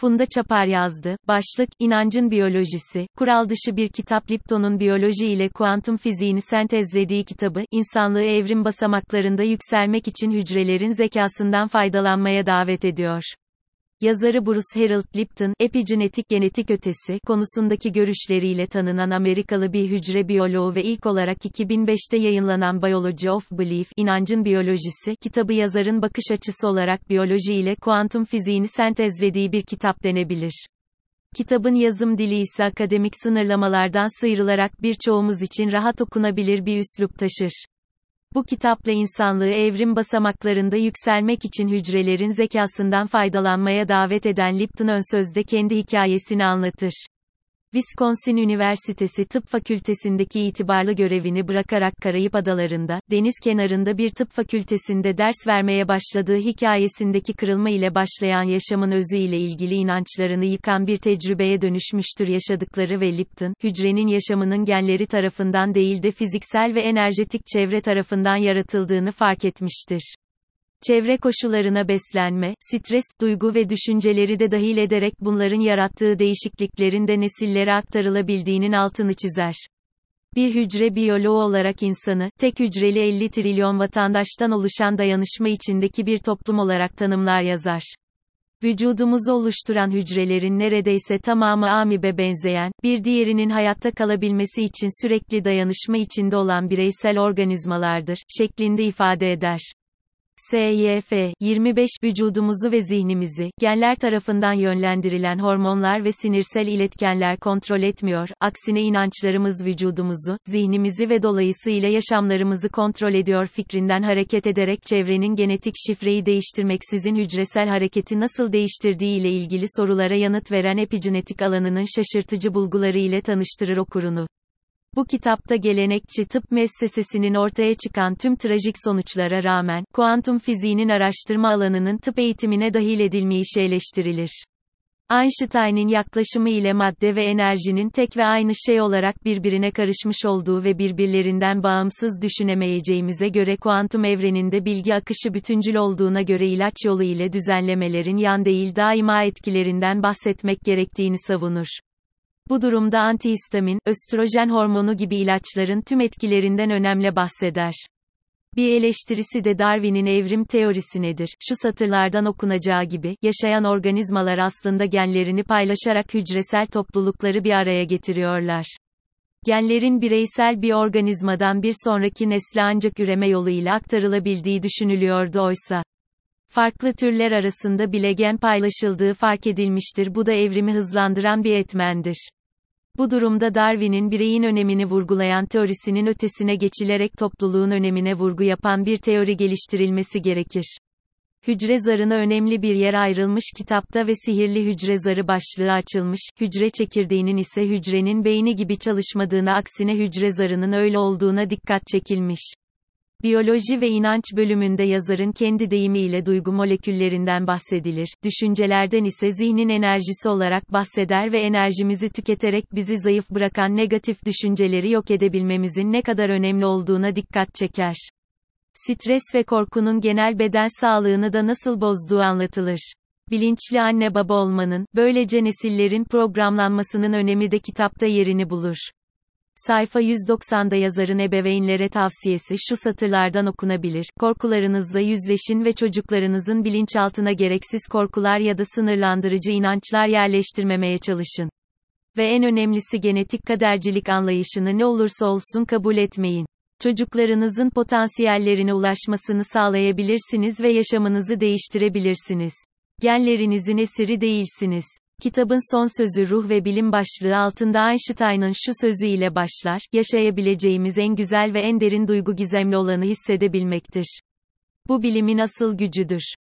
Funda Çapar yazdı. Başlık, İnancın Biyolojisi, kural dışı bir kitap Lipton'un biyoloji ile kuantum fiziğini sentezlediği kitabı, insanlığı evrim basamaklarında yükselmek için hücrelerin zekasından faydalanmaya davet ediyor. Yazarı Bruce Harold Lipton, epigenetik genetik ötesi konusundaki görüşleriyle tanınan Amerikalı bir hücre biyoloğu ve ilk olarak 2005'te yayınlanan Biology of Belief, İnancın Biyolojisi kitabı yazarın bakış açısı olarak biyoloji ile kuantum fiziğini sentezlediği bir kitap denebilir. Kitabın yazım dili ise akademik sınırlamalardan sıyrılarak birçoğumuz için rahat okunabilir bir üslup taşır. Bu kitapla insanlığı evrim basamaklarında yükselmek için hücrelerin zekasından faydalanmaya davet eden Lipton ön sözde kendi hikayesini anlatır. Wisconsin Üniversitesi Tıp Fakültesindeki itibarlı görevini bırakarak Karayip Adalarında, deniz kenarında bir tıp fakültesinde ders vermeye başladığı hikayesindeki kırılma ile başlayan yaşamın özü ile ilgili inançlarını yıkan bir tecrübeye dönüşmüştür yaşadıkları ve Lipton, hücrenin yaşamının genleri tarafından değil de fiziksel ve enerjetik çevre tarafından yaratıldığını fark etmiştir. Çevre koşullarına beslenme, stres, duygu ve düşünceleri de dahil ederek bunların yarattığı değişikliklerin de nesillere aktarılabildiğinin altını çizer. Bir hücre biyoloğu olarak insanı, tek hücreli 50 trilyon vatandaştan oluşan dayanışma içindeki bir toplum olarak tanımlar yazar. Vücudumuzu oluşturan hücrelerin neredeyse tamamı amibe benzeyen, bir diğerinin hayatta kalabilmesi için sürekli dayanışma içinde olan bireysel organizmalardır, şeklinde ifade eder. SYF 25 vücudumuzu ve zihnimizi genler tarafından yönlendirilen hormonlar ve sinirsel iletkenler kontrol etmiyor. Aksine inançlarımız vücudumuzu, zihnimizi ve dolayısıyla yaşamlarımızı kontrol ediyor fikrinden hareket ederek çevrenin genetik şifreyi değiştirmeksizin hücresel hareketi nasıl değiştirdiği ile ilgili sorulara yanıt veren epigenetik alanının şaşırtıcı bulguları ile tanıştırır okurunu. Bu kitapta gelenekçi tıp müessesesinin ortaya çıkan tüm trajik sonuçlara rağmen, kuantum fiziğinin araştırma alanının tıp eğitimine dahil edilmeyişi eleştirilir. Einstein'in yaklaşımı ile madde ve enerjinin tek ve aynı şey olarak birbirine karışmış olduğu ve birbirlerinden bağımsız düşünemeyeceğimize göre kuantum evreninde bilgi akışı bütüncül olduğuna göre ilaç yolu ile düzenlemelerin yan değil daima etkilerinden bahsetmek gerektiğini savunur. Bu durumda antihistamin, östrojen hormonu gibi ilaçların tüm etkilerinden önemli bahseder. Bir eleştirisi de Darwin'in evrim teorisinedir. Şu satırlardan okunacağı gibi, yaşayan organizmalar aslında genlerini paylaşarak hücresel toplulukları bir araya getiriyorlar. Genlerin bireysel bir organizmadan bir sonraki nesle ancak üreme yoluyla aktarılabildiği düşünülüyordu oysa. Farklı türler arasında bile gen paylaşıldığı fark edilmiştir. Bu da evrimi hızlandıran bir etmendir. Bu durumda Darwin'in bireyin önemini vurgulayan teorisinin ötesine geçilerek topluluğun önemine vurgu yapan bir teori geliştirilmesi gerekir. Hücre zarına önemli bir yer ayrılmış kitapta ve sihirli hücre zarı başlığı açılmış, hücre çekirdeğinin ise hücrenin beyni gibi çalışmadığına aksine hücre zarının öyle olduğuna dikkat çekilmiş. Biyoloji ve inanç bölümünde yazarın kendi deyimiyle duygu moleküllerinden bahsedilir, düşüncelerden ise zihnin enerjisi olarak bahseder ve enerjimizi tüketerek bizi zayıf bırakan negatif düşünceleri yok edebilmemizin ne kadar önemli olduğuna dikkat çeker. Stres ve korkunun genel beden sağlığını da nasıl bozduğu anlatılır. Bilinçli anne baba olmanın, böylece nesillerin programlanmasının önemi de kitapta yerini bulur. Sayfa 190'da yazarın ebeveynlere tavsiyesi şu satırlardan okunabilir. Korkularınızla yüzleşin ve çocuklarınızın bilinçaltına gereksiz korkular ya da sınırlandırıcı inançlar yerleştirmemeye çalışın. Ve en önemlisi genetik kadercilik anlayışını ne olursa olsun kabul etmeyin. Çocuklarınızın potansiyellerine ulaşmasını sağlayabilirsiniz ve yaşamınızı değiştirebilirsiniz. Genlerinizin esiri değilsiniz. Kitabın son sözü ruh ve bilim başlığı altında Einstein'ın şu sözü ile başlar, yaşayabileceğimiz en güzel ve en derin duygu gizemli olanı hissedebilmektir. Bu bilimin asıl gücüdür.